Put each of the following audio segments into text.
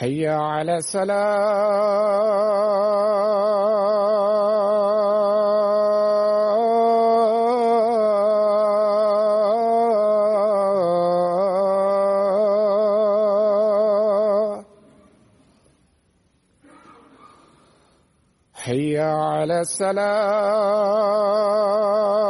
حي على السلام حي على السلام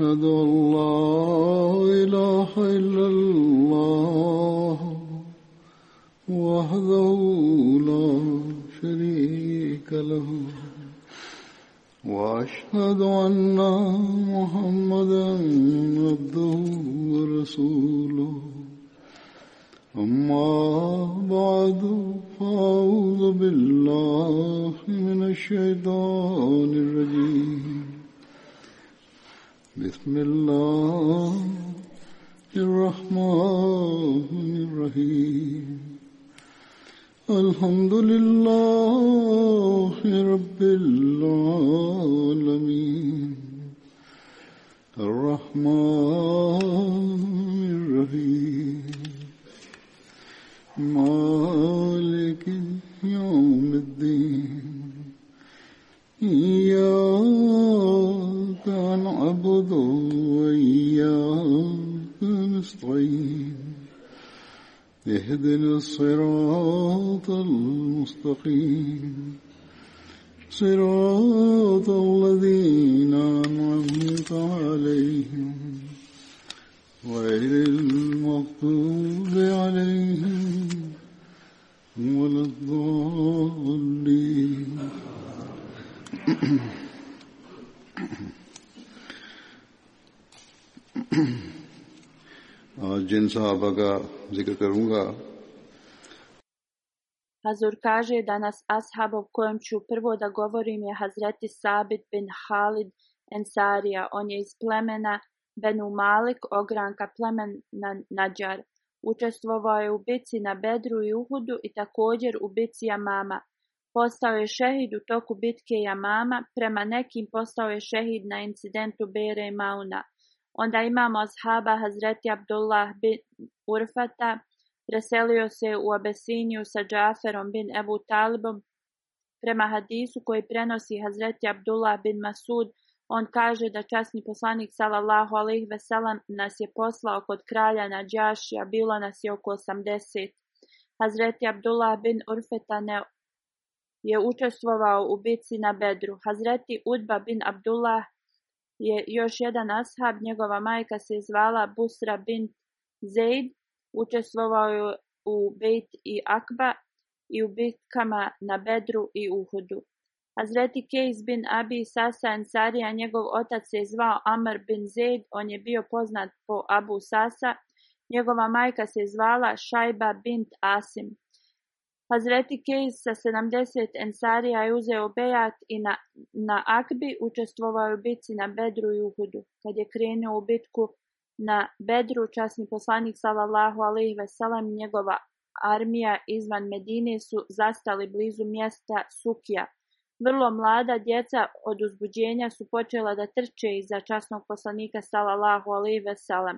أشهد أن لا صحابہ کا Hazur kaže danas ashab o kojem ću prvo da govorim je Hazreti Sabit bin Halid Ensarija. On je iz plemena Benu Malik, ogranka plemena Nadjar. Učestvovao je u bici na Bedru i Uhudu i također u bici Jamama. Postao je šehid u toku bitke Jamama, prema nekim postao je šehid na incidentu Bere i Mauna. Onda imamo ashaba Hazreti Abdullah bin Urfata, preselio se u Abesiniju sa Džaferom bin Ebu Talibom. Prema hadisu koji prenosi Hazreti Abdullah bin Masud, on kaže da časni poslanik sallallahu alejhi ve nas je poslao kod kralja na Nađašija, bilo nas je oko 80. Hazreti Abdullah bin Urfeta je učestvovao u bici na Bedru. Hazreti Udba bin Abdullah je još jedan ashab, njegova majka se zvala Busra bint Zaid, učestvovao je u Bejt i Akba i u bitkama na Bedru i Uhudu. zreti Kejs bin Abi Sasa Ansarija, njegov otac se zvao Amr bin Zaid, on je bio poznat po Abu Sasa, njegova majka se zvala Šajba bint Asim. Hazreti Kejs sa 70 ensarija je uzeo bejat i na, Akbi učestvovao u bitci na Bedru i Uhudu. Kad je krenuo u bitku na Bedru, časni poslanik sallallahu alaihi veselam njegova armija izvan Medine su zastali blizu mjesta Sukija. Vrlo mlada djeca od uzbuđenja su počela da trče iza časnog poslanika sallallahu alaihi veselam.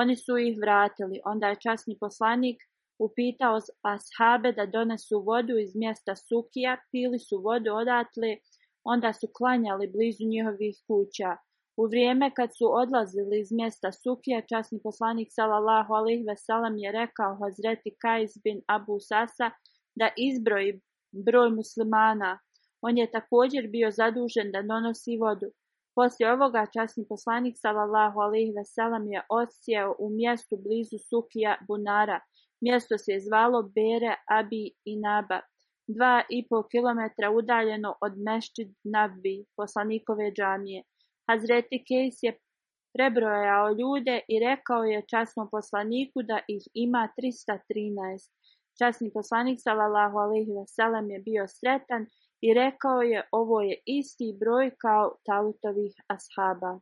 Oni su ih vratili. Onda je časni poslanik upitao ashabe pa da donesu vodu iz mjesta Sukija, pili su vodu odatle, onda su klanjali blizu njihovih kuća. U vrijeme kad su odlazili iz mjesta Sukija, časni poslanik sallallahu ve salam je rekao Hazreti Kajs bin Abu Sasa da izbroji broj muslimana. On je također bio zadužen da donosi vodu. Poslije ovoga časni poslanik sallallahu ve veselam je odsjeo u mjestu blizu Sukija Bunara – Mjesto se je zvalo Bere Abi Naba, dva i pol kilometra udaljeno od Mešćid Nabbi, poslanikove džamije. Hazreti Kejs je prebrojao ljude i rekao je časnom poslaniku da ih ima 313. Časni poslanik sallallahu alejhi ve je bio sretan i rekao je ovo je isti broj kao talutovih ashaba.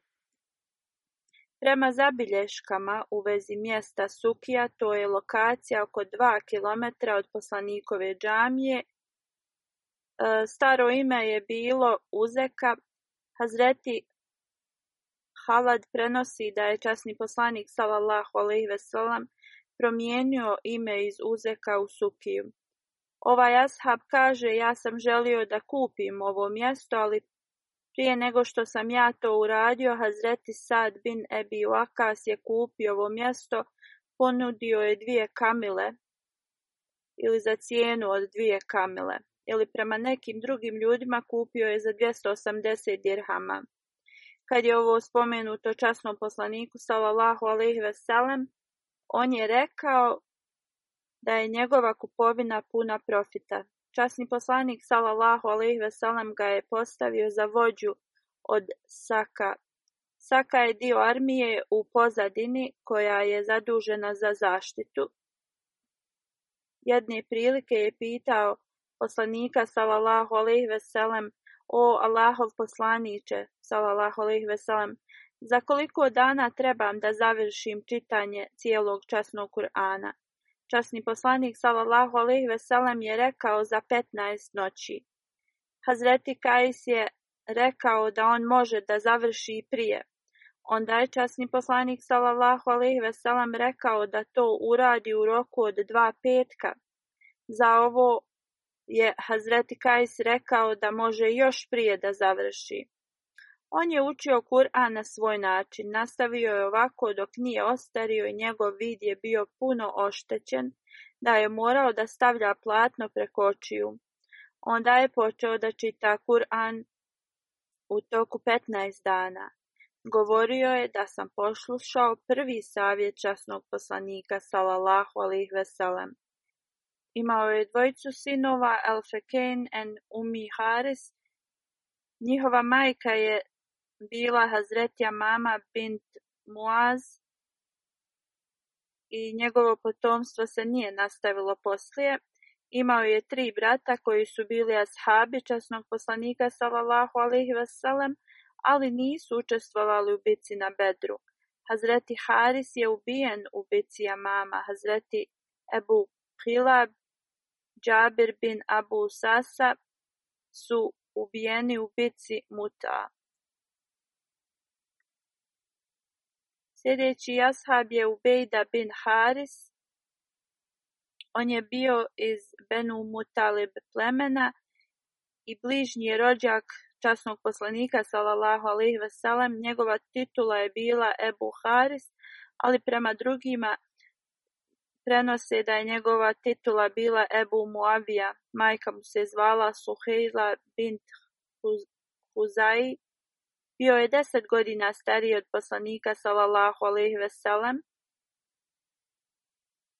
Prema zabilješkama u vezi mjesta Sukija to je lokacija oko 2 km od poslanikove džamije. E, staro ime je bilo Uzeka. Hazreti Halad prenosi da je časni poslanik sallallahu alejhi ve sellem promijenio ime iz Uzeka u Sukiju. Ovaj ashab kaže ja sam želio da kupim ovo mjesto, ali prije nego što sam ja to uradio, Hazreti Sad bin Ebi je kupio ovo mjesto, ponudio je dvije kamile ili za cijenu od dvije kamile ili prema nekim drugim ljudima kupio je za 280 dirhama. Kad je ovo spomenuto časnom poslaniku salallahu alaih ve on je rekao da je njegova kupovina puna profita. Časni poslanik sallallahu alejhi ve sellem ga je postavio za vođu od Saka. Saka je dio armije u pozadini koja je zadužena za zaštitu. Jedne prilike je pitao poslanika sallallahu alejhi ve sellem o Allahov poslanice sallallahu alejhi ve sellem za koliko dana trebam da završim čitanje cijelog časnog Kur'ana? Časni poslanik sallallahu alejhi ve sellem je rekao za 15 noći. Hazreti Kais je rekao da on može da završi i prije. Onda je časni poslanik sallallahu alejhi ve sellem rekao da to uradi u roku od dva petka. Za ovo je Hazreti Kais rekao da može još prije da završi. On je učio Kur'an na svoj način, nastavio je ovako dok nije ostario i njegov vid je bio puno oštećen, da je morao da stavlja platno preko očiju. Onda je počeo da čita Kur'an u toku 15 dana. Govorio je da sam pošlušao prvi savjet časnog poslanika salalahu alih veselem. Imao je dvojicu sinova Elfekein and Umi Haris. Njihova majka je bila hazretja Mama bint Muaz i njegovo potomstvo se nije nastavilo poslije. Imao je tri brata koji su bili ashabi časnog poslanika sallallahu alaihi wasallam, ali nisu učestvovali u bici na Bedru. Hazreti Haris je ubijen u bici mama. Hazreti Ebu Hilab, Džabir bin Abu Sasa su ubijeni u bici Muta. Sljedeći ashab je Ubejda bin Haris. On je bio iz Benu Mutalib plemena i bližnji je rođak časnog poslanika sallallahu alejhi ve njegova titula je bila Ebu Haris ali prema drugima prenose da je njegova titula bila Ebu Muavija majka mu se zvala Suheila bint Huzai bio je deset godina stariji od poslanika sallallahu alejhi ve sellem.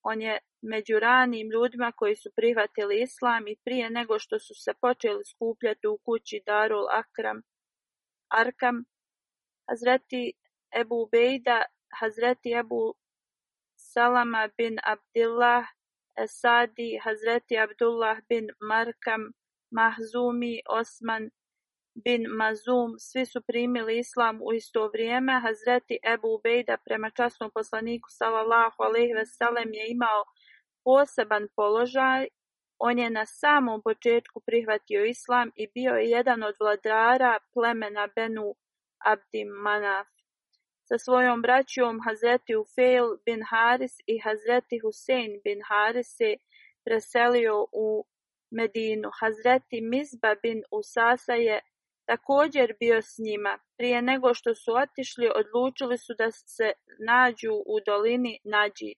On je među ranim ljudima koji su prihvatili islam i prije nego što su se počeli skupljati u kući Darul Akram Arkam, Hazreti Ebu Bejda, Hazreti Ebu Salama bin Abdillah, Esadi, Hazreti Abdullah bin Markam, Mahzumi, Osman, bin Mazum svi su primili islam u isto vrijeme. Hazreti Ebu Ubejda prema časnom poslaniku sallallahu alaihi veselem je imao poseban položaj. On je na samom početku prihvatio islam i bio je jedan od vladara plemena Benu Abdim Manaf. Sa svojom braćom Hazreti Ufejl bin Haris i Hazreti Husein bin Haris se preselio u Medinu. Hazreti Mizba bin Usasa također bio s njima. Prije nego što su otišli, odlučili su da se nađu u dolini Nađi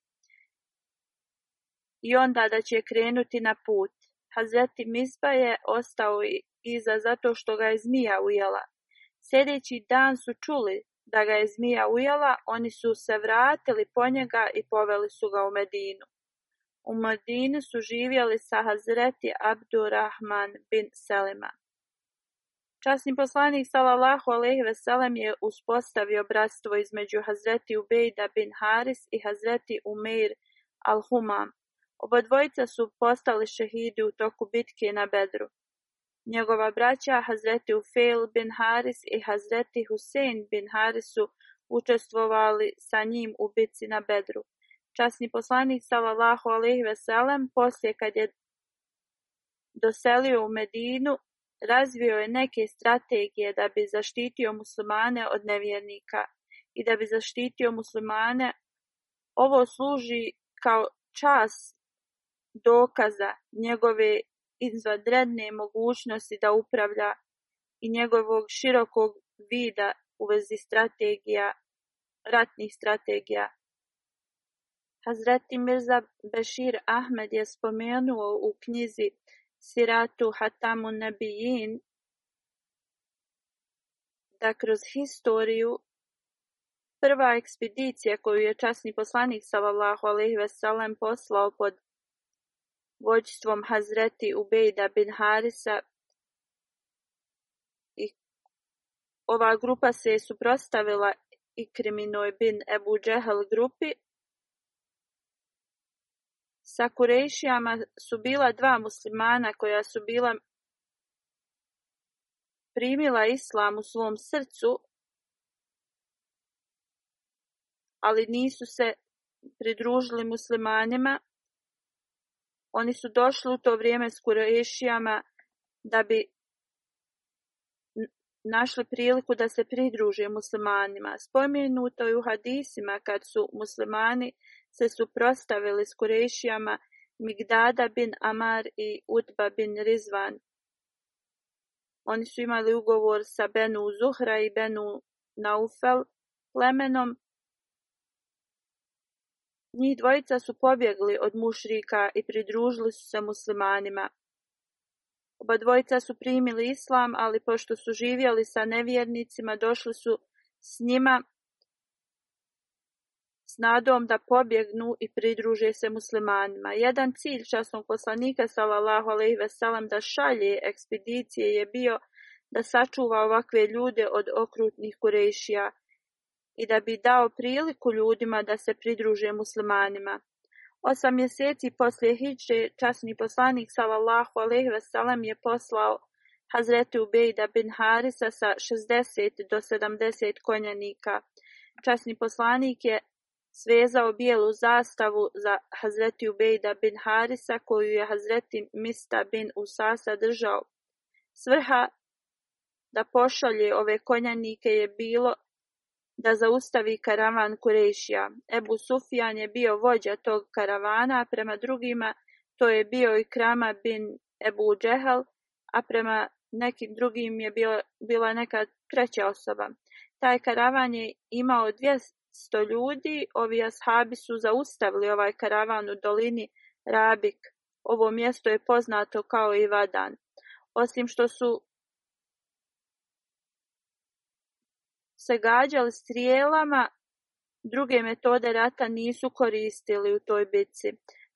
i onda da će krenuti na put. Hazreti Misba je ostao iza zato što ga je zmija ujela. Sljedeći dan su čuli da ga je zmija ujela, oni su se vratili po njega i poveli su ga u Medinu. U Medinu su živjeli sa Hazreti Abdurrahman bin Selima. Časni poslanik sallallahu alejhi ve sellem je uspostavio bratstvo između Hazreti Ubejda bin Haris i Hazreti Umeir al-Humam. dvojica su postali šehidi u toku bitke na Bedru. Njegova braća Hazreti Ufejl bin Haris i Hazreti Hussein bin Haris su učestvovali sa njim u bitci na Bedru. Časni poslanik sallallahu alejhi ve sellem poslije kad je doselio u Medinu Razvio je neke strategije da bi zaštitio muslimane od nevjernika i da bi zaštitio muslimane. Ovo služi kao čas dokaza njegove izvanredne mogućnosti da upravlja i njegovog širokog vida u vezi strategija, ratnih strategija. Hazreti Mirza Bešir Ahmed je spomenuo u knjizi siratu hatamu nabijin, da kroz historiju prva ekspedicija koju je časni poslanik sallallahu alejhi poslao pod vođstvom Hazreti Ubejda bin Harisa i ova grupa se je suprostavila kriminoj bin Ebu Džehel grupi sa Kurešijama su bila dva muslimana koja su bila primila islam u svom srcu, ali nisu se pridružili muslimanima. Oni su došli u to vrijeme s Kurešijama da bi našli priliku da se pridruže muslimanima. Spomenuto je u hadisima kad su muslimani se prostavili s Kurešijama Migdada bin Amar i Utba bin Rizvan. Oni su imali ugovor sa Benu Zuhra i Benu Naufel plemenom. Njih dvojica su pobjegli od mušrika i pridružili su se muslimanima. Oba dvojica su primili islam, ali pošto su živjeli sa nevjernicima, došli su s njima s nadom da pobjegnu i pridruže se muslimanima. Jedan cilj časnog poslanika sallallahu alejhi ve sellem da šalje ekspedicije je bio da sačuva ovakve ljude od okrutnih kurešija i da bi dao priliku ljudima da se pridruže muslimanima. Osam mjeseci poslije Hidže časni poslanik sallallahu alejhi ve sellem je poslao Hazreti Ubejda bin Harisa sa 60 do 70 konjanika. Časni poslanik je svezao bijelu zastavu za Hazreti Ubejda bin Harisa koju je Hazreti Mista bin Usasa držao. Svrha da pošalje ove konjanike je bilo da zaustavi karavan Kurešija. Ebu Sufjan je bio vođa tog karavana, a prema drugima to je bio i Krama bin Ebu Džehel, a prema nekim drugim je bila, bila neka treća osoba. Taj karavan je imao dvije, Sto ljudi, ovi ashabi su zaustavili ovaj karavan u dolini Rabik. Ovo mjesto je poznato kao i Vadan. Osim što su se gađali strijelama, druge metode rata nisu koristili u toj bici.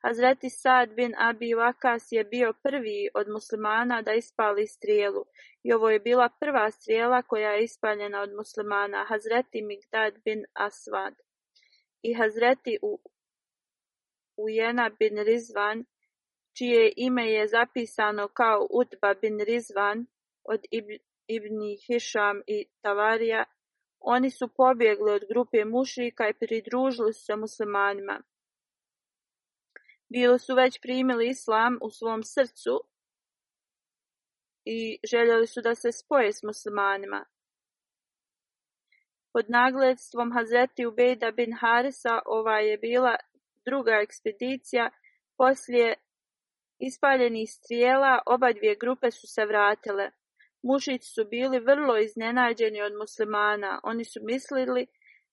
Hazreti Sad bin Abi Vakas je bio prvi od muslimana da ispali strijelu i ovo je bila prva strijela koja je ispaljena od muslimana, Hazreti Migdad bin Aswad. i Hazreti U Ujena bin Rizvan, čije ime je zapisano kao Utba bin Rizvan od Ibni Hišam i Tavarija, oni su pobjegli od grupe mušrika i pridružili se muslimanima ili su već primili islam u svom srcu i željeli su da se spoje s muslimanima. Pod nagledstvom Hazreti Ubejda bin Harisa ova je bila druga ekspedicija poslije ispaljenih strijela oba dvije grupe su se vratile. Mušici su bili vrlo iznenađeni od muslimana. Oni su mislili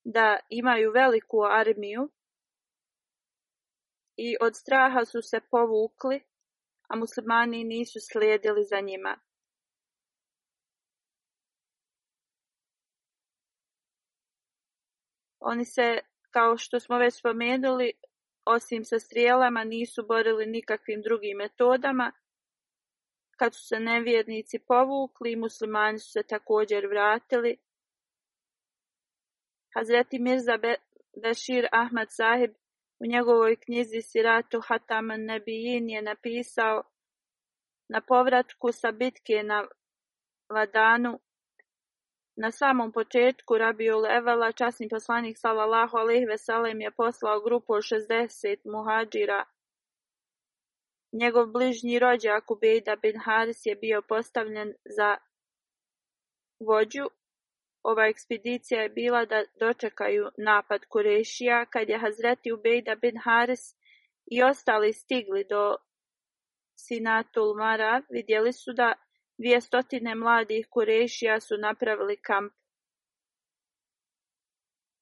da imaju veliku armiju i od straha su se povukli, a muslimani nisu slijedili za njima. Oni se, kao što smo već spomenuli, osim sa strijelama nisu borili nikakvim drugim metodama. Kad su se nevjernici povukli, muslimani su se također vratili. Hazreti Mirza Be Bešir Ahmad Sahib u njegovoj knjizi Siratu Hatam Nebijin je napisao na povratku sa bitke na Vadanu na samom početku Rabiul Evala časni poslanik sallallahu alejhi ve je poslao grupu od 60 muhadžira. Njegov bližnji rođak Ubejda bin Haris je bio postavljen za vođu, ova ekspedicija je bila da dočekaju napad Kurešija kad je Hazreti Ubejda bin Haris i ostali stigli do Sinatul Mara vidjeli su da dvije mladih Kurešija su napravili kamp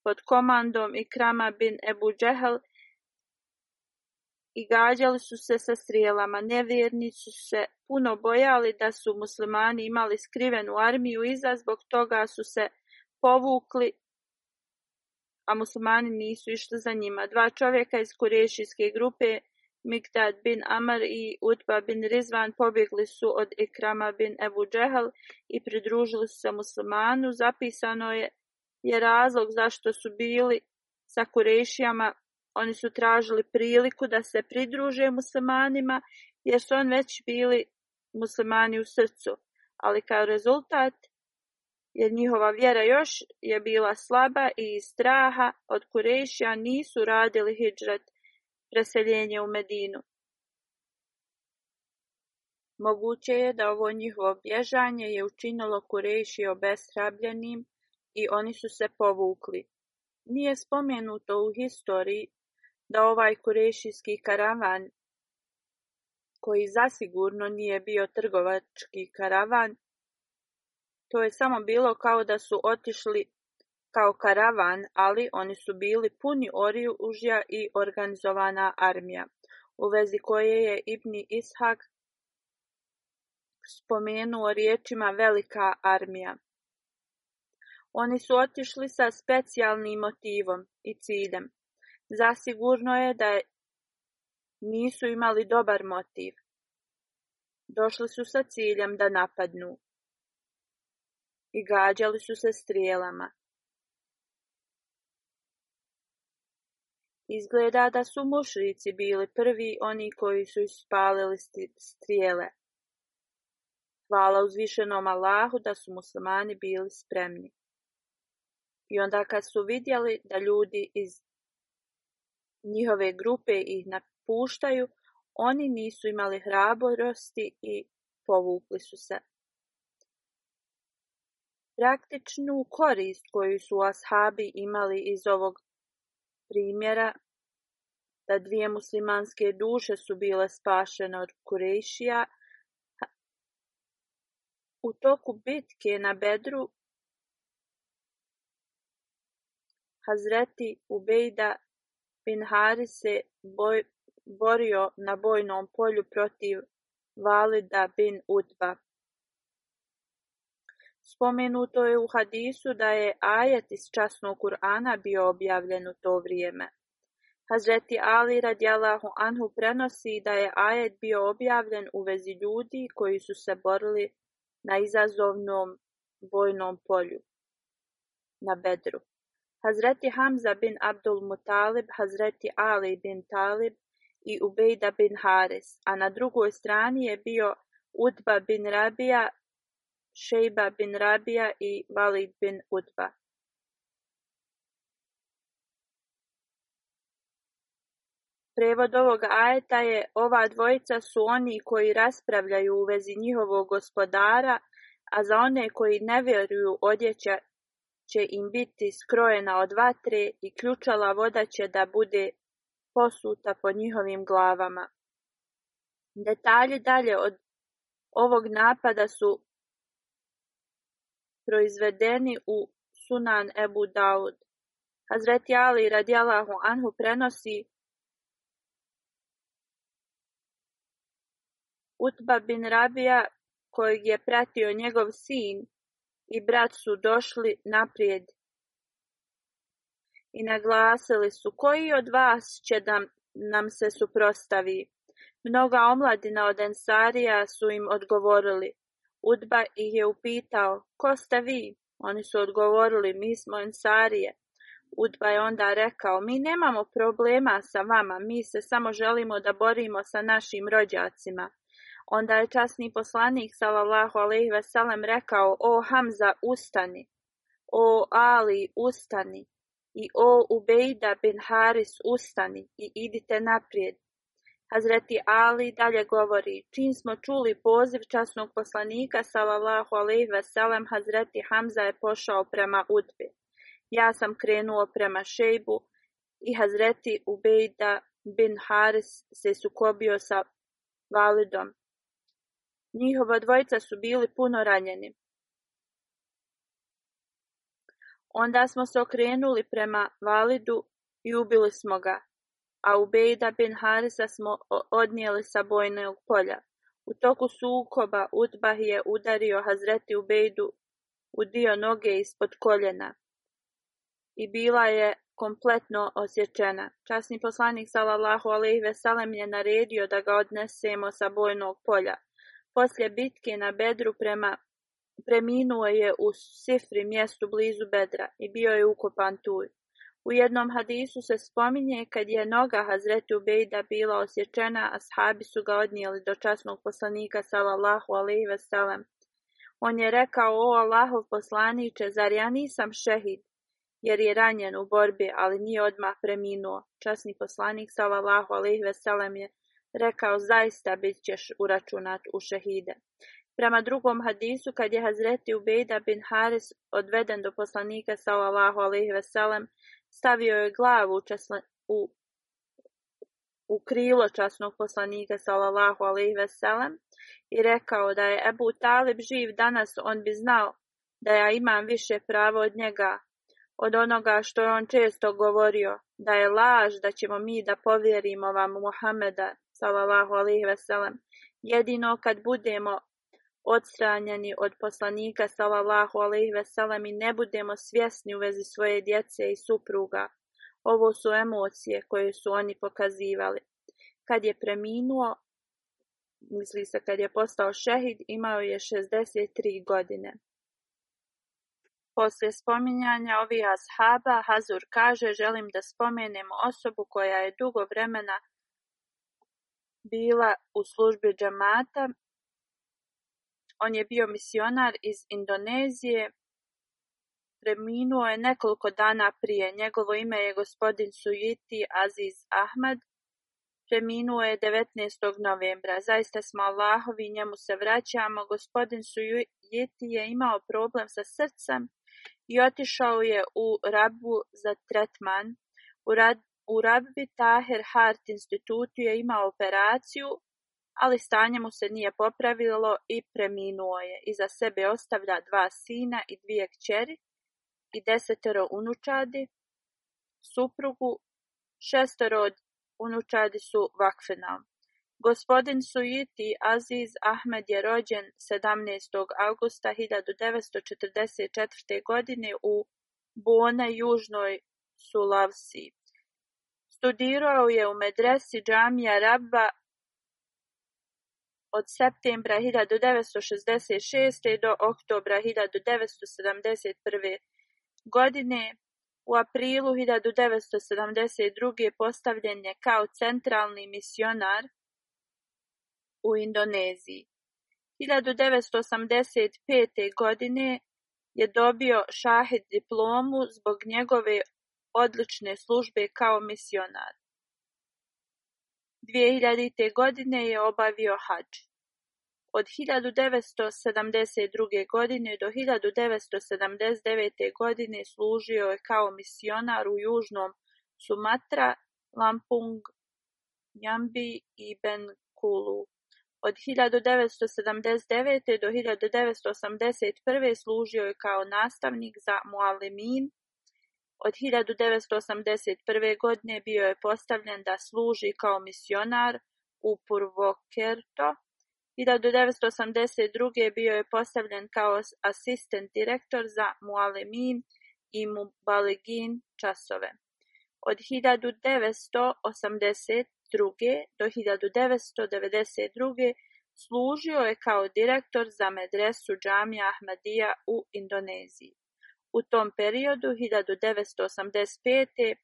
pod komandom Ikrama bin Ebu Džehel i gađali su se sa strijelama. Nevjerni su se puno bojali da su muslimani imali skrivenu armiju iza, zbog toga su se povukli, a muslimani nisu išli za njima. Dva čovjeka iz kurešijske grupe, Miktad bin Amar i Utba bin Rizvan, pobjegli su od Ikrama bin Ebu Džehal i pridružili su se muslimanu. Zapisano je, je razlog zašto su bili sa kurešijama oni su tražili priliku da se pridruže muslimanima, jer su on već bili muslimani u srcu. Ali kao rezultat, jer njihova vjera još je bila slaba i iz straha od Kurešija nisu radili hijđrat preseljenje u Medinu. Moguće je da ovo njihovo bježanje je učinilo Kureši obeshrabljenim i oni su se povukli. Nije spomenuto u historiji da ovaj kurešijski karavan, koji zasigurno nije bio trgovački karavan, to je samo bilo kao da su otišli kao karavan, ali oni su bili puni oriju užja i organizovana armija, u vezi koje je Ibni Ishak spomenuo riječima velika armija. Oni su otišli sa specijalnim motivom i ciljem, Zasigurno je da nisu imali dobar motiv. Došli su sa ciljem da napadnu. I gađali su se strijelama. Izgleda da su mušrici bili prvi oni koji su ispalili strijele. Hvala uzvišenom Allahu da su muslimani bili spremni. I onda kad su vidjeli da ljudi iz njihove grupe ih napuštaju, oni nisu imali hrabrosti i povukli su se. Praktičnu korist koju su ashabi imali iz ovog primjera, da dvije muslimanske duše su bile spašene od Kurešija, u toku bitke na Bedru Hazreti Ubejda Pinhari se borio na bojnom polju protiv Valida bin Utba. Spomenuto je u hadisu da je ajet iz časnog Kur'ana bio objavljen u to vrijeme. Hazreti Ali radijalahu anhu prenosi da je ajet bio objavljen u vezi ljudi koji su se borili na izazovnom bojnom polju na bedru. Hazreti Hamza bin Abdul-Mutalib, Hazreti Ali bin Talib i Ubejda bin Haris, a na drugoj strani je bio Udba bin Rabija, Šejba bin Rabija i Valid bin Udba. Prevod ovog ajeta je ova dvojica su oni koji raspravljaju u vezi njihovog gospodara, a za one koji ne vjeruju odjeća će im biti skrojena od vatre i ključala voda će da bude posuta po njihovim glavama. Detalji dalje od ovog napada su proizvedeni u Sunan Ebu Daud. Hazreti Ali radijalahu anhu prenosi Utba bin Rabija kojeg je pratio njegov sin i brat su došli naprijed i naglasili su koji od vas će da nam se suprostavi. Mnoga omladina od Ensarija su im odgovorili. Udba ih je upitao, ko ste vi? Oni su odgovorili, mi smo Ensarije. Udba je onda rekao, mi nemamo problema sa vama, mi se samo želimo da borimo sa našim rođacima. Onda je časni poslanik sallallahu alejhi ve sellem rekao: O Hamza, ustani. O Ali, ustani. I o Ubejda bin Haris, ustani i idite naprijed. Hazreti Ali dalje govori, čim smo čuli poziv časnog poslanika, salallahu alaihi veselem, Hazreti Hamza je pošao prema Udbi. Ja sam krenuo prema Šejbu i Hazreti Ubejda bin Haris se sukobio sa Validom. Njihova dvojica su bili puno ranjeni. Onda smo se okrenuli prema Validu i ubili smo ga, a Ubejda bin Harisa smo odnijeli sa bojnog polja. U toku sukoba Utbah je udario Hazreti Ubejdu u dio noge ispod koljena i bila je kompletno osjećena. Časni poslanik sallallahu alejhi ve je naredio da ga odnesemo sa bojnog polja. Poslije bitke na Bedru preminuo je u Sifri mjestu blizu Bedra i bio je ukopan tuj. U jednom hadisu se spominje kad je noga Hazreti Ubejda bila osječena, a shabi su ga odnijeli do časnog poslanika sallallahu alaihi sellem. On je rekao, o Allahov poslaniće, zar ja nisam šehid, jer je ranjen u borbi, ali nije odmah preminuo. Časni poslanik sallallahu alaihi veselem je rekao zaista bit ćeš uračunat u šehide. Prema drugom hadisu, kad je Hazreti Ubejda bin Haris odveden do poslanika sallallahu alaihi veselem, stavio je glavu u, u krilo časnog poslanika sallallahu alaihi veselem i rekao da je Ebu Talib živ danas, on bi znao da ja imam više pravo od njega, od onoga što je on često govorio, da je laž da ćemo mi da povjerimo vam Muhameda sallallahu alaihi Jedino kad budemo odstranjeni od poslanika sallallahu alaihi veselem i ne budemo svjesni u vezi svoje djece i supruga. Ovo su emocije koje su oni pokazivali. Kad je preminuo, misli se kad je postao šehid, imao je 63 godine. Poslije spominjanja ovih ashaba, Hazur kaže, želim da spomenemo osobu koja je dugo vremena bila u službi džamata. On je bio misionar iz Indonezije. Preminuo je nekoliko dana prije. Njegovo ime je gospodin Sujiti Aziz Ahmad. Preminuo je 19. novembra. Zaista smo Allahovi, njemu se vraćamo. Gospodin Sujiti je imao problem sa srcem i otišao je u Rabu za tretman. U u Rabbi Taher Hart institutu je imao operaciju, ali stanje mu se nije popravilo i preminuo je. Iza sebe ostavlja dva sina i dvije kćeri i desetero unučadi, suprugu, šestero od unučadi su vakfenal. Gospodin Suiti Aziz Ahmed je rođen 17. augusta 1944. godine u Bone, Južnoj Sulavsi. Studirao je u medresi džamija Rabba od septembra 1966. do oktobra 1971. godine. U aprilu 1972. postavljen je kao centralni misionar u Indoneziji. 1985. godine je dobio šahid diplomu zbog njegove odlične službe kao misionar. 2000. godine je obavio hađ. Od 1972. godine do 1979. godine služio je kao misionar u južnom Sumatra, Lampung, Njambi i Benkulu. Od 1979. do 1981. služio je kao nastavnik za Mualimin od 1981. godine bio je postavljen da služi kao misionar u Purvokerto. 1982. bio je postavljen kao asistent direktor za Mualemin i Mubalegin časove. Od 1982. do 1992. služio je kao direktor za medresu džamija Ahmadija u Indoneziji. U tom periodu 1985.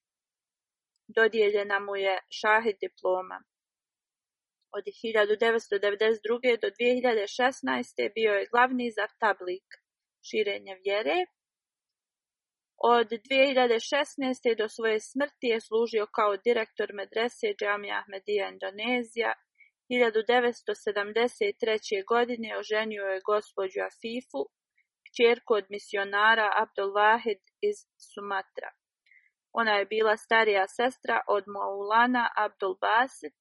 dodijeljena mu je šahid diploma. Od 1992. do 2016. bio je glavni za tablik širenje vjere. Od 2016. do svoje smrti je služio kao direktor medrese Džamija Ahmedija Indonezija. 1973. godine oženio je gospođu Afifu čerku od misionara Abdul Wahid iz Sumatra. Ona je bila starija sestra od Maulana Abdul Basit,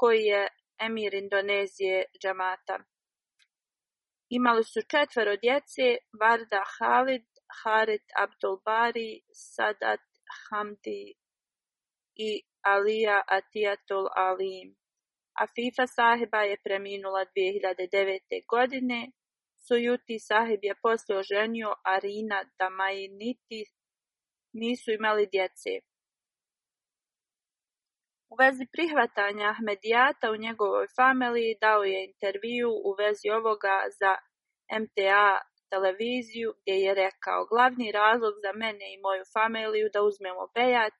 koji je emir Indonezije džamata. Imali su četvero djece, Varda Halid, Harit Abdul Bari, Sadat Hamdi i Alija Atijatul Alim. Afifa sahiba je preminula 2009. godine, Sujuti sahib je poslije oženio, a Rina nisu imali djece. U vezi prihvatanja Ahmedijata u njegovoj familiji dao je intervju u vezi ovoga za MTA televiziju gdje je rekao glavni razlog za mene i moju familiju da uzmemo bejat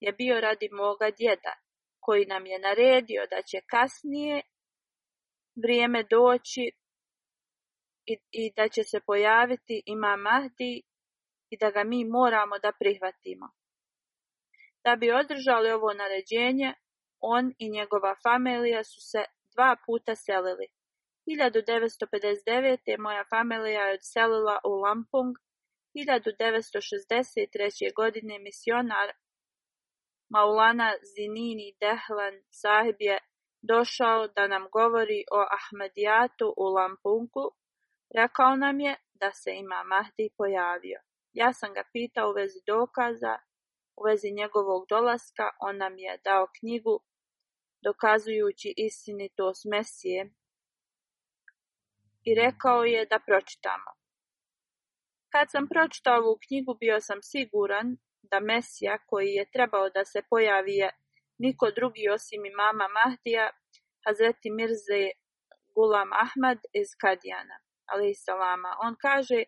je bio radi moga djeda koji nam je naredio da će kasnije vrijeme doći i, da će se pojaviti ima Mahdi i da ga mi moramo da prihvatimo. Da bi održali ovo naređenje, on i njegova familija su se dva puta selili. 1959. moja familija je odselila u Lampung, 1963. godine misionar Maulana Zinini Dehlan sahib je došao da nam govori o Ahmadijatu u Lampungu Rekao nam je da se ima Mahdi pojavio. Ja sam ga pitao u vezi dokaza, u vezi njegovog dolaska, on nam je dao knjigu dokazujući istinitost Mesije i rekao je da pročitamo. Kad sam pročitao ovu knjigu bio sam siguran da Mesija koji je trebao da se pojavi niko drugi osim imama Mahdija, Hazreti Mirze Gulam Ahmad iz Kadijana ali sa vama. On kaže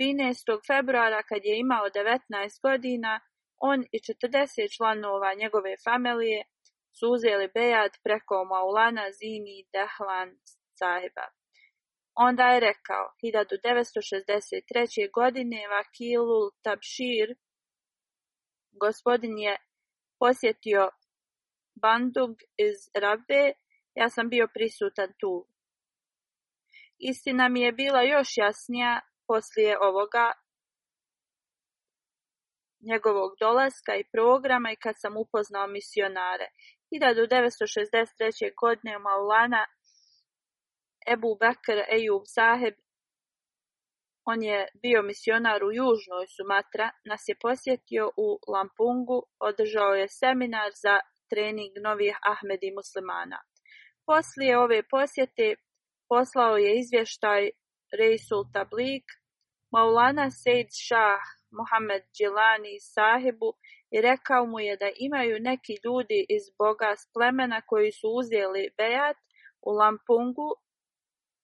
13. februara kad je imao 19 godina, on i 40 članova njegove familije su uzeli bejat preko Maulana Zini Dehlan Saiba. Onda je rekao, 1963. godine Vakilul Tabšir, gospodin je posjetio bandug iz Rabe, ja sam bio prisutan tu. Istina mi je bila još jasnija poslije ovoga njegovog dolaska i programa i kad sam upoznao misionare. 1963. godine Maulana Ebu Bekr Ejub Saheb on je bio misionar u Južnoj Sumatra, nas je posjetio u Lampungu, održao je seminar za trening novih Ahmedi muslimana. Poslije ove posjete poslao je izvještaj Reisul Tablik, Maulana Sejd Shah Mohamed Đilani sahibu i rekao mu je da imaju neki ljudi iz Boga plemena koji su uzeli bejat u Lampungu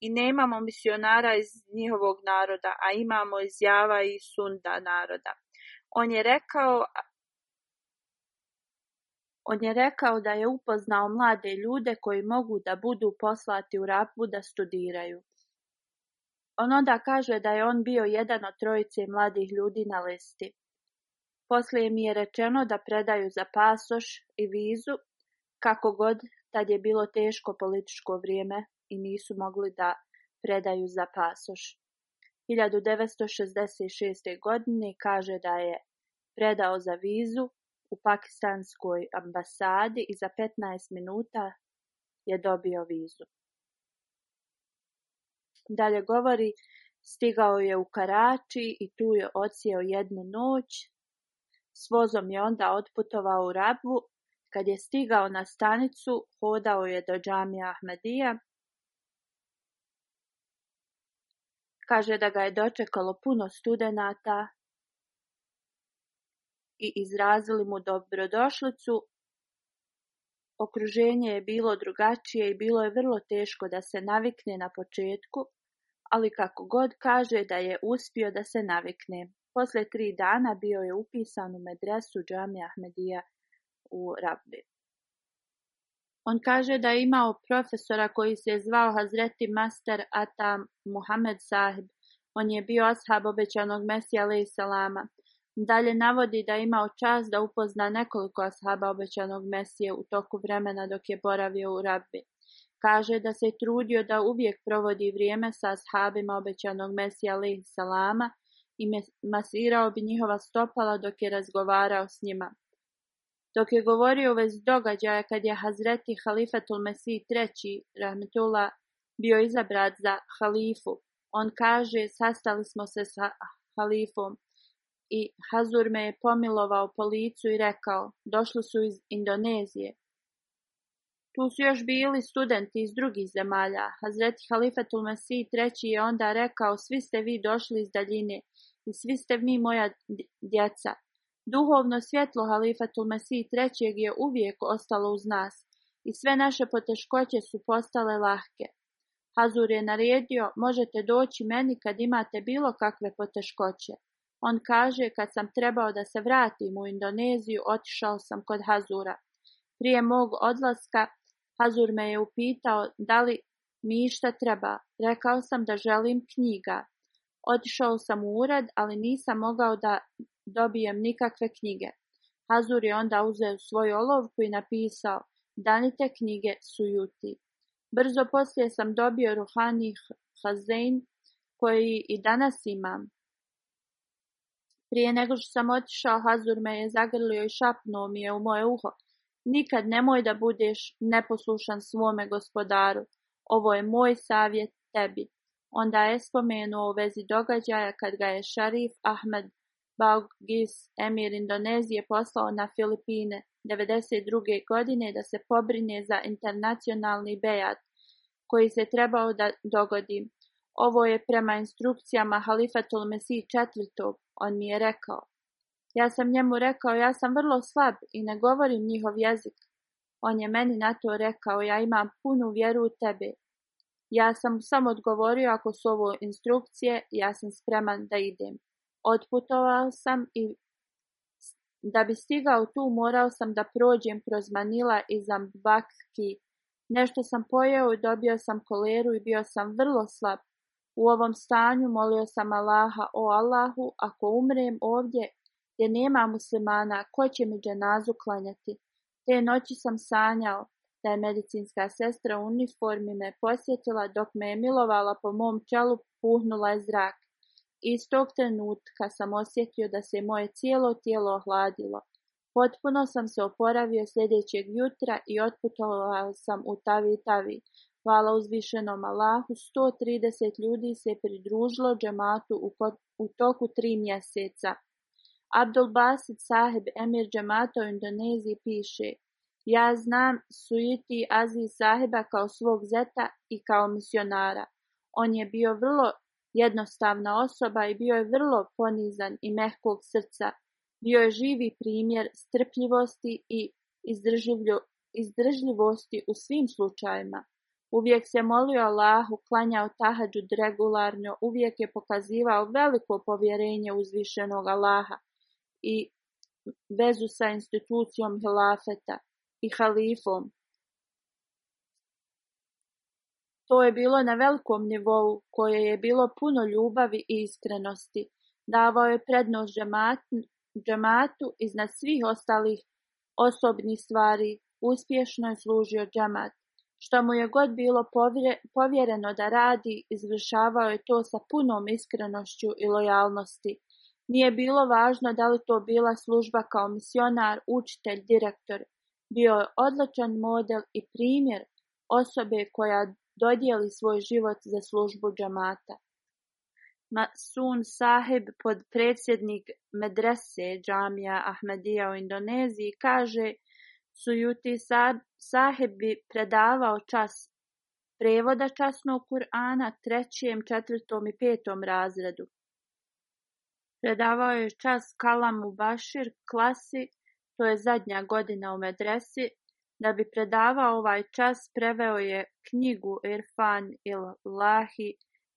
i nemamo misionara iz njihovog naroda, a imamo izjava i Sunda naroda. On je rekao on je rekao da je upoznao mlade ljude koji mogu da budu poslati u rapu da studiraju. On onda kaže da je on bio jedan od trojice mladih ljudi na listi. Poslije mi je rečeno da predaju za pasoš i vizu kako god tad je bilo teško političko vrijeme i nisu mogli da predaju za pasoš. 1966. godine kaže da je predao za vizu u pakistanskoj ambasadi i za 15 minuta je dobio vizu. Dalje govori, stigao je u Karači i tu je ocijeo jednu noć. S vozom je onda otputovao u Rabu. Kad je stigao na stanicu, hodao je do džamija Ahmedija. Kaže da ga je dočekalo puno studenata i izrazili mu dobrodošlicu, okruženje je bilo drugačije i bilo je vrlo teško da se navikne na početku, ali kako god kaže da je uspio da se navikne. Poslije tri dana bio je upisan u medresu Džami Ahmedija u Rabbi. On kaže da je imao profesora koji se je zvao Hazreti Master Atam Muhammed Sahib. On je bio ashab obećanog Mesija alaih salama. Dalje navodi da je imao čast da upozna nekoliko ashaba obećanog Mesije u toku vremena dok je boravio u Rabbi. Kaže da se trudio da uvijek provodi vrijeme sa ashabima obećanog Mesija ali salama i masirao bi njihova stopala dok je razgovarao s njima. Dok je govorio vez događaja kad je Hazreti Halifatul mesiji III. Rahmetullah bio izabrat za halifu, on kaže sastali smo se sa halifom i Hazur me je pomilovao po licu i rekao, došli su iz Indonezije. Tu su još bili studenti iz drugih zemalja. Hazreti Halifatul Masih III. je onda rekao, svi ste vi došli iz daljine i svi ste mi moja djeca. Duhovno svjetlo Halifatul Masih III. je uvijek ostalo uz nas i sve naše poteškoće su postale lahke. Hazur je naredio, možete doći meni kad imate bilo kakve poteškoće. On kaže, kad sam trebao da se vratim u Indoneziju, otišao sam kod Hazura. Prije mog odlaska, Hazur me je upitao da li mi išta treba. Rekao sam da želim knjiga. Otišao sam u ured, ali nisam mogao da dobijem nikakve knjige. Hazur je onda uzeo svoju olovku i napisao Danite knjige su juti. Brzo poslije sam dobio Ruhani Hazen, koji i danas imam. Prije nego što sam otišao, Hazur me je zagrlio i šapnuo mi je u moje uho. Nikad nemoj da budeš neposlušan svome gospodaru. Ovo je moj savjet tebi. Onda je spomenuo u vezi događaja kad ga je Šarif Ahmed Baugis, emir Indonezije, poslao na Filipine 1992. godine da se pobrine za internacionalni bejat koji se trebao da dogodi. Ovo je prema instrukcijama Halifatul Mesih IV. On mi je rekao. Ja sam njemu rekao, ja sam vrlo slab i ne govorim njihov jezik. On je meni na to rekao, ja imam punu vjeru u tebe. Ja sam sam odgovorio, ako su ovo instrukcije, ja sam spreman da idem. Otputovao sam i da bi stigao tu morao sam da prođem kroz Manila i Zambakki. Nešto sam pojeo i dobio sam koleru i bio sam vrlo slab. U ovom stanju molio sam Allaha o Allahu, ako umrem ovdje gdje nema muslimana, ko će mi dženazu klanjati? Te noći sam sanjao da je medicinska sestra u uniformi me posjetila dok me je milovala po mom čelu puhnula je zrak. Iz tog trenutka sam osjetio da se moje cijelo tijelo ohladilo. Potpuno sam se oporavio sljedećeg jutra i otputovao sam u Tavi Tavi. Hvala uzvišenom Allahu, 130 ljudi se pridružilo džematu u toku tri mjeseca. Abdul Basit Saheb, emir džemata u Indoneziji, piše Ja znam Sujiti Aziz Saheba kao svog zeta i kao misionara. On je bio vrlo jednostavna osoba i bio je vrlo ponizan i mehkog srca. Bio je živi primjer strpljivosti i izdržljivosti u svim slučajima. Uvijek se molio Allahu, klanjao tahadžud regularno, uvijek je pokazivao veliko povjerenje uzvišenog Allaha i vezu sa institucijom hilafeta i halifom. To je bilo na velikom nivou koje je bilo puno ljubavi i iskrenosti. Davao je prednost džematu, iznad svih ostalih osobnih stvari. Uspješno je služio džemat što mu je god bilo povjereno da radi, izvršavao je to sa punom iskrenošću i lojalnosti. Nije bilo važno da li to bila služba kao misionar, učitelj, direktor. Bio je odličan model i primjer osobe koja dodijeli svoj život za službu džamata. Masun Saheb, podpredsjednik medrese džamija Ahmedija u Indoneziji, kaže... Sujuti saheb bi predavao čas prevoda časnog Kur'ana trećem, četvrtom i petom razredu. Predavao je čas Kalamu Bašir klasi, to je zadnja godina u medresi, da bi predavao ovaj čas preveo je knjigu Irfan il Lahi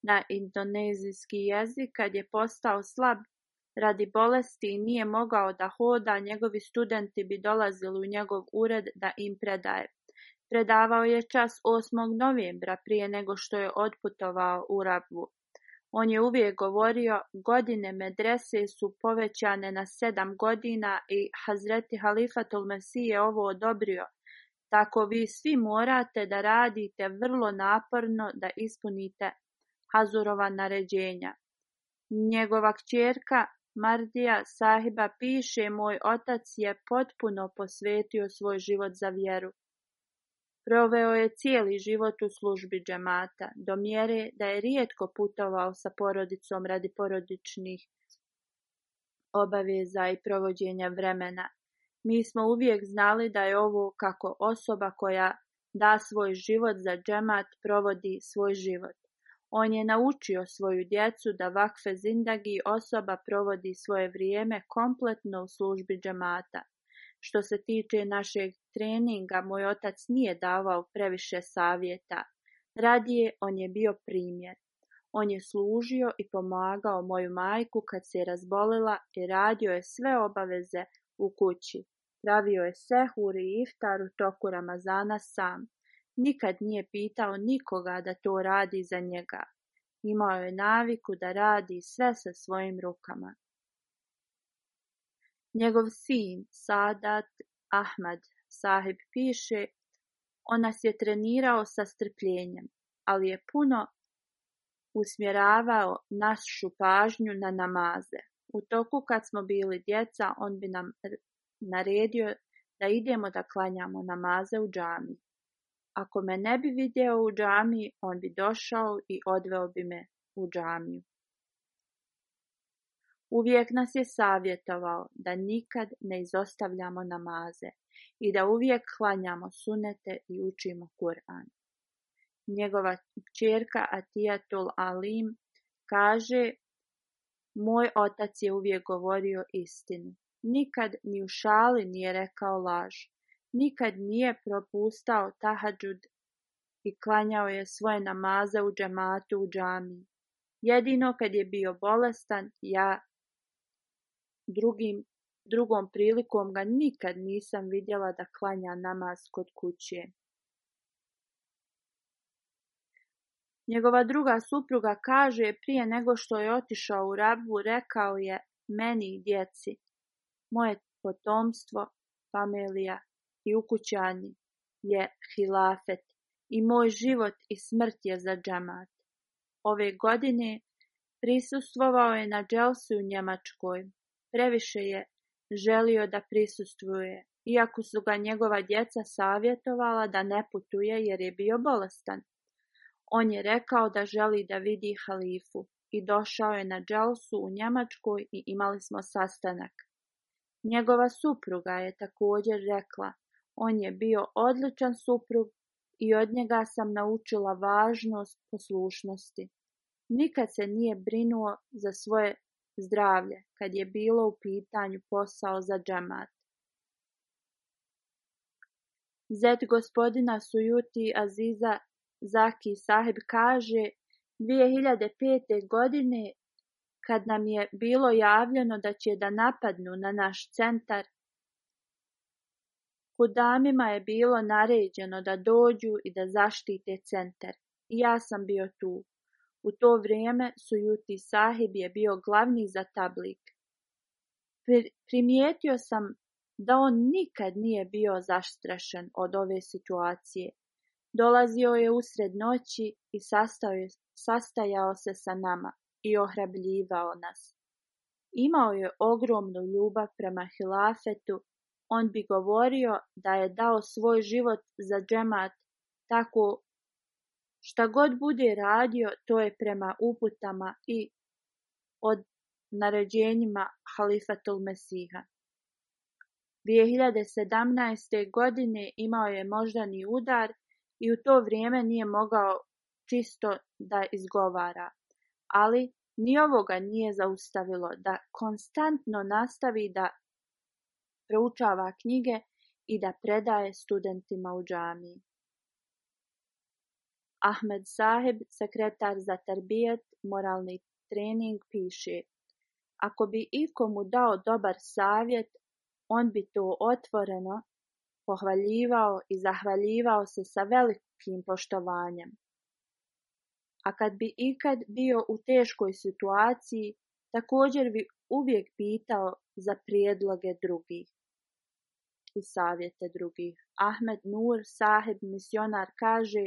na indonezijski jezik kad je postao slab Radi bolesti nije mogao da hoda, njegovi studenti bi dolazili u njegov ured da im predaje. Predavao je čas 8. novembra prije nego što je odputovao u rabu. On je uvijek govorio, godine medrese su povećane na sedam godina i Hazreti Halifatul Mesij je ovo odobrio, tako vi svi morate da radite vrlo naporno da ispunite Hazurova naređenja. Njegova kćerka Mardija sahiba piše Moj otac je potpuno posvetio svoj život za vjeru. Proveo je cijeli život u službi džemata, do mjere da je rijetko putovao sa porodicom radi porodičnih obaveza i provođenja vremena. Mi smo uvijek znali da je ovo kako osoba koja da svoj život za džemat provodi svoj život. On je naučio svoju djecu da vakfe zindagi osoba provodi svoje vrijeme kompletno u službi džamata. Što se tiče našeg treninga, moj otac nije davao previše savjeta. Radije on je bio primjer. On je služio i pomagao moju majku kad se je razbolila i radio je sve obaveze u kući. Pravio je sehur i iftar u toku Ramazana sam. Nikad nije pitao nikoga da to radi za njega. Imao je naviku da radi sve sa svojim rukama. Njegov sin, Sadat Ahmad Sahib, piše On nas je trenirao sa strpljenjem, ali je puno usmjeravao našu pažnju na namaze. U toku kad smo bili djeca, on bi nam naredio da idemo da klanjamo namaze u džami. Ako me ne bi vidio u džamiji, on bi došao i odveo bi me u džamiju. Uvijek nas je savjetovao da nikad ne izostavljamo namaze i da uvijek hlanjamo sunete i učimo Kur'an. Njegova čerka Atijatul Alim kaže Moj otac je uvijek govorio istinu. Nikad ni u šali nije rekao laž. Nikad nije propustao tahadžud i klanjao je svoje namaze u džematu u džami. Jedino kad je bio bolestan, ja drugim, drugom prilikom ga nikad nisam vidjela da klanja namaz kod kuće. Njegova druga supruga kaže prije nego što je otišao u rabu, rekao je meni i djeci, moje potomstvo, familija, i ukućani je hilafet i moj život i smrt je za džamat. Ove godine prisustvovao je na dželsu u Njemačkoj. Previše je želio da prisustvuje, iako su ga njegova djeca savjetovala da ne putuje jer je bio bolestan. On je rekao da želi da vidi halifu i došao je na dželsu u Njemačkoj i imali smo sastanak. Njegova supruga je također rekla on je bio odličan suprug i od njega sam naučila važnost poslušnosti. Nikad se nije brinuo za svoje zdravlje kad je bilo u pitanju posao za džemat. Zet gospodina Sujuti Aziza Zaki Saheb kaže 2005. godine kad nam je bilo javljeno da će da napadnu na naš centar, Hudamima je bilo naređeno da dođu i da zaštite centar. I ja sam bio tu. U to vrijeme Sujuti sahib je bio glavni za tablik. Primijetio sam da on nikad nije bio zastrašen od ove situacije. Dolazio je usred noći i sastajao se sa nama i ohrabljivao nas. Imao je ogromnu ljubav prema hilafetu on bi govorio da je dao svoj život za džemat, tako šta god bude radio, to je prema uputama i od naređenjima Halifatul Mesiha. 2017. godine imao je moždani udar i u to vrijeme nije mogao čisto da izgovara, ali ni ovoga nije zaustavilo da konstantno nastavi da proučava knjige i da predaje studentima u džamiji. Ahmed Saheb, sekretar za terbijet, moralni trening, piše Ako bi ikomu dao dobar savjet, on bi to otvoreno pohvaljivao i zahvaljivao se sa velikim poštovanjem. A kad bi ikad bio u teškoj situaciji, također bi uvijek pitao za prijedloge drugih i savjete drugih. Ahmed Nur, saheb misionar, kaže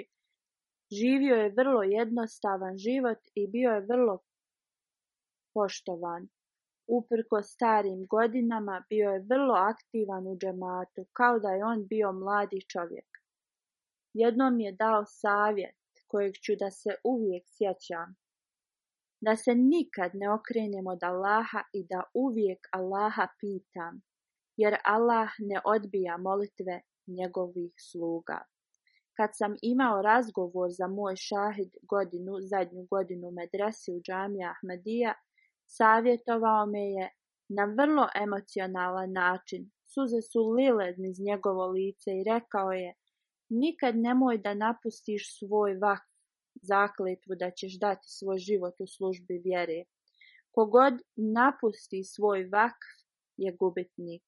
Živio je vrlo jednostavan život i bio je vrlo poštovan. Uprko starim godinama bio je vrlo aktivan u džematu, kao da je on bio mladi čovjek. Jednom je dao savjet, kojeg ću da se uvijek sjećam, da se nikad ne okrenem od Allaha i da uvijek Allaha pitam, jer Allah ne odbija molitve njegovih sluga. Kad sam imao razgovor za moj šahid godinu, zadnju godinu medresi u džami Ahmadija, savjetovao me je na vrlo emocionalan način. Suze su lile iz njegovo lice i rekao je Nikad nemoj da napustiš svoj vak zakletvu da ćeš dati svoj život u službi vjere. Kogod napusti svoj vak je gubitnik.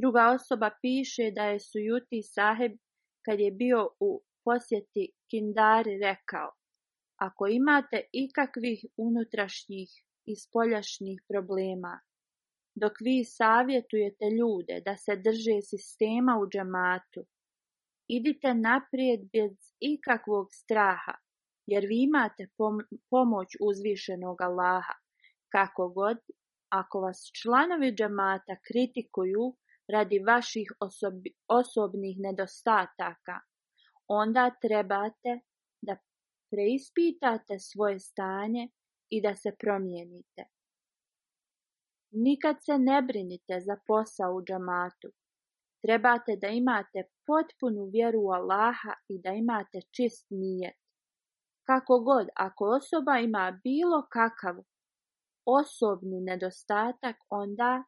Druga osoba piše da je Sujuti Saheb kad je bio u posjeti Kindari rekao Ako imate ikakvih unutrašnjih i spoljašnjih problema, dok vi savjetujete ljude da se drže sistema u džamatu, idite naprijed bez ikakvog straha, jer vi imate pomoć uzvišenog Allaha. Kako god, ako vas članovi džamata kritikuju, radi vaših osobnih nedostataka, onda trebate da preispitate svoje stanje i da se promijenite. Nikad se ne brinite za posao u džamatu. Trebate da imate potpunu vjeru u Allaha i da imate čist nijet. Kako god, ako osoba ima bilo kakav osobni nedostatak, onda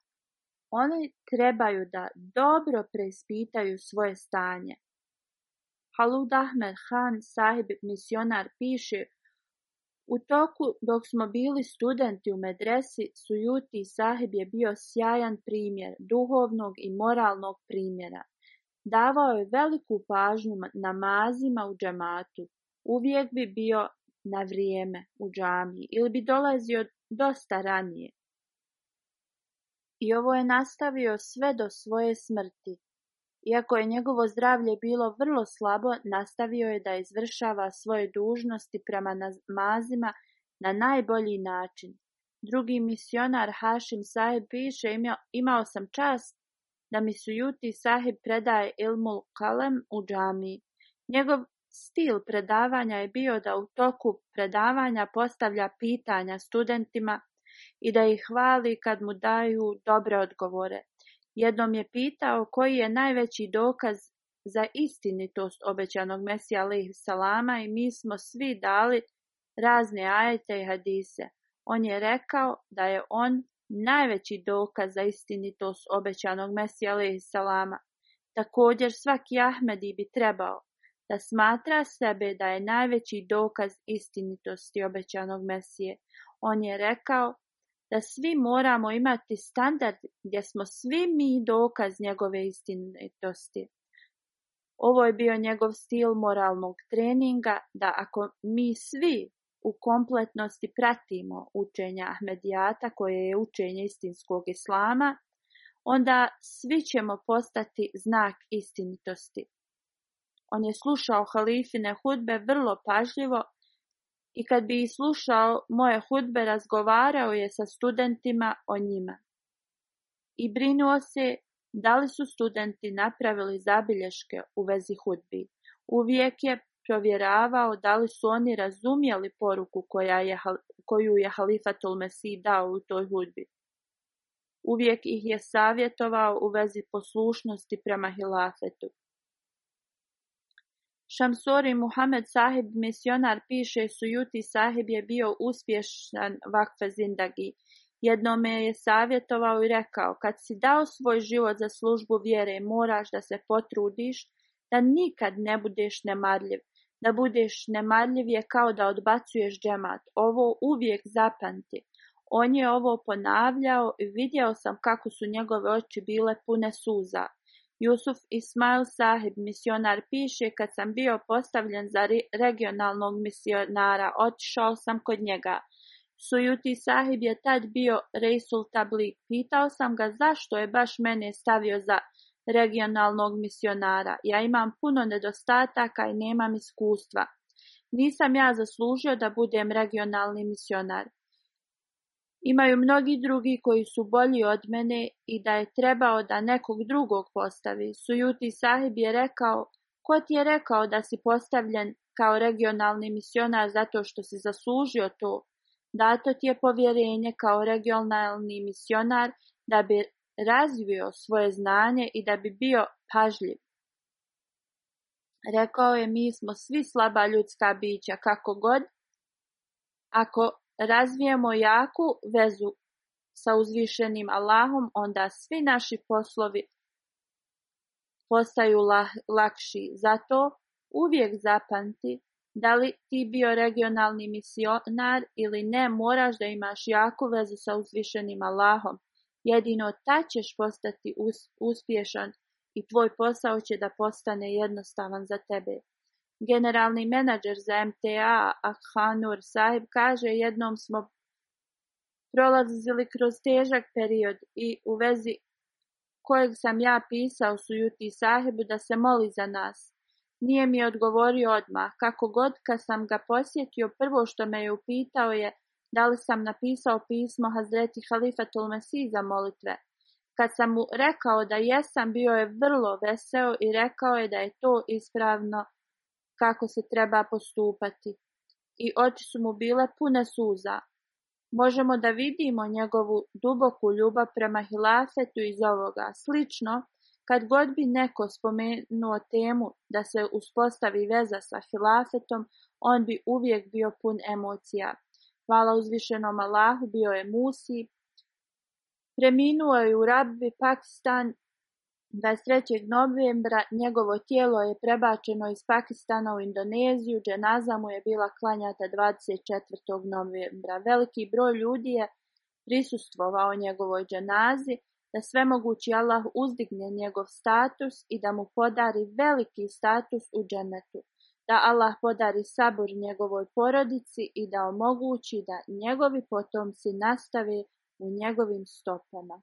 oni trebaju da dobro preispitaju svoje stanje. Halud Ahmed Han sahib misionar piše u toku dok smo bili studenti u medresi, Sujuti sahib je bio sjajan primjer duhovnog i moralnog primjera. Davao je veliku pažnju namazima u džamatu. Uvijek bi bio na vrijeme u džamiji ili bi dolazio dosta ranije. I ovo je nastavio sve do svoje smrti. Iako je njegovo zdravlje bilo vrlo slabo, nastavio je da izvršava svoje dužnosti prema namazima na najbolji način. Drugi misionar Hašim Saheb piše, imao sam čast da mi sujuti Sahib predaje Ilmul Kalem u džamiji. Njegov stil predavanja je bio da u toku predavanja postavlja pitanja studentima, i da ih hvali kad mu daju dobre odgovore. Jednom je pitao koji je najveći dokaz za istinitost obećanog Mesija alaih salama i mi smo svi dali razne ajete i hadise. On je rekao da je on najveći dokaz za istinitost obećanog Mesija alaih salama. Također svaki Ahmedi bi trebao da smatra sebe da je najveći dokaz istinitosti obećanog Mesije. On je rekao da svi moramo imati standard gdje smo svi mi dokaz njegove istinitosti. Ovo je bio njegov stil moralnog treninga da ako mi svi u kompletnosti pratimo učenja Ahmedijata koje je učenje istinskog islama, onda svi ćemo postati znak istinitosti. On je slušao halifine hudbe vrlo pažljivo i kad bi slušao moje hudbe razgovarao je sa studentima o njima. I brinuo se da li su studenti napravili zabilješke u vezi hudbi. Uvijek je provjeravao da li su oni razumjeli poruku koja je, koju je Halifatul Mesih dao u toj hudbi. Uvijek ih je savjetovao u vezi poslušnosti prema hilafetu. Šamsori Muhammed Sahib misionar piše Sujuti Sahib je bio uspješan vakfe zindagi. Jednome je savjetovao i rekao, kad si dao svoj život za službu vjere, moraš da se potrudiš, da nikad ne budeš nemarljiv. Da budeš nemarljiv je kao da odbacuješ džemat. Ovo uvijek zapamti. On je ovo ponavljao i vidio sam kako su njegove oči bile pune suza. Jusuf Ismail Sahib, misionar, piše kad sam bio postavljen za regionalnog misionara, otišao sam kod njega. Sujuti Sahib je tad bio Reisul Pitao sam ga zašto je baš mene stavio za regionalnog misionara. Ja imam puno nedostataka i nemam iskustva. Nisam ja zaslužio da budem regionalni misionar. Imaju mnogi drugi koji su bolji od mene i da je trebao da nekog drugog postavi. Sujuti sahib je rekao, ko ti je rekao da si postavljen kao regionalni misionar zato što si zaslužio to? Dato ti je povjerenje kao regionalni misionar da bi razvio svoje znanje i da bi bio pažljiv. Rekao je, mi smo svi slaba ljudska bića, kako god, ako razvijemo jaku vezu sa uzvišenim Allahom, onda svi naši poslovi postaju lakši. Zato uvijek zapamti da li ti bio regionalni misionar ili ne, moraš da imaš jaku vezu sa uzvišenim Allahom. Jedino ta ćeš postati uspješan i tvoj posao će da postane jednostavan za tebe. Generalni menadžer za MTA Akhanur Sahib kaže jednom smo prolazili kroz težak period i u vezi kojeg sam ja pisao Sujuti Sahibu da se moli za nas. Nije mi odgovorio odmah. Kako god kad sam ga posjetio, prvo što me je upitao je da li sam napisao pismo Hazreti Halifa Tulmesi za molitve. Kad sam mu rekao da jesam, bio je vrlo veseo i rekao je da je to ispravno kako se treba postupati. I oči su mu bile pune suza. Možemo da vidimo njegovu duboku ljubav prema hilafetu iz ovoga. Slično, kad god bi neko spomenuo temu da se uspostavi veza sa hilafetom, on bi uvijek bio pun emocija. Hvala uzvišenom Allahu bio je Musi. Preminuo je u Rabbi Pakistan 23. novembra njegovo tijelo je prebačeno iz Pakistana u Indoneziju, dženaza mu je bila klanjata 24. novembra. Veliki broj ljudi je prisustvovao njegovoj dženazi, da svemogući Allah uzdigne njegov status i da mu podari veliki status u dženetu, da Allah podari sabor njegovoj porodici i da omogući da njegovi potomci nastave u njegovim stopama.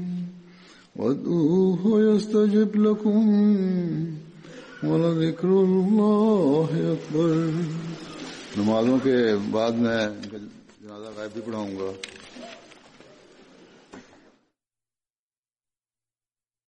وادعوه یستجب لکم ولذکر الله رما نمازوں کے بعد میں جنازہ غائب بھی پڑھاؤں گا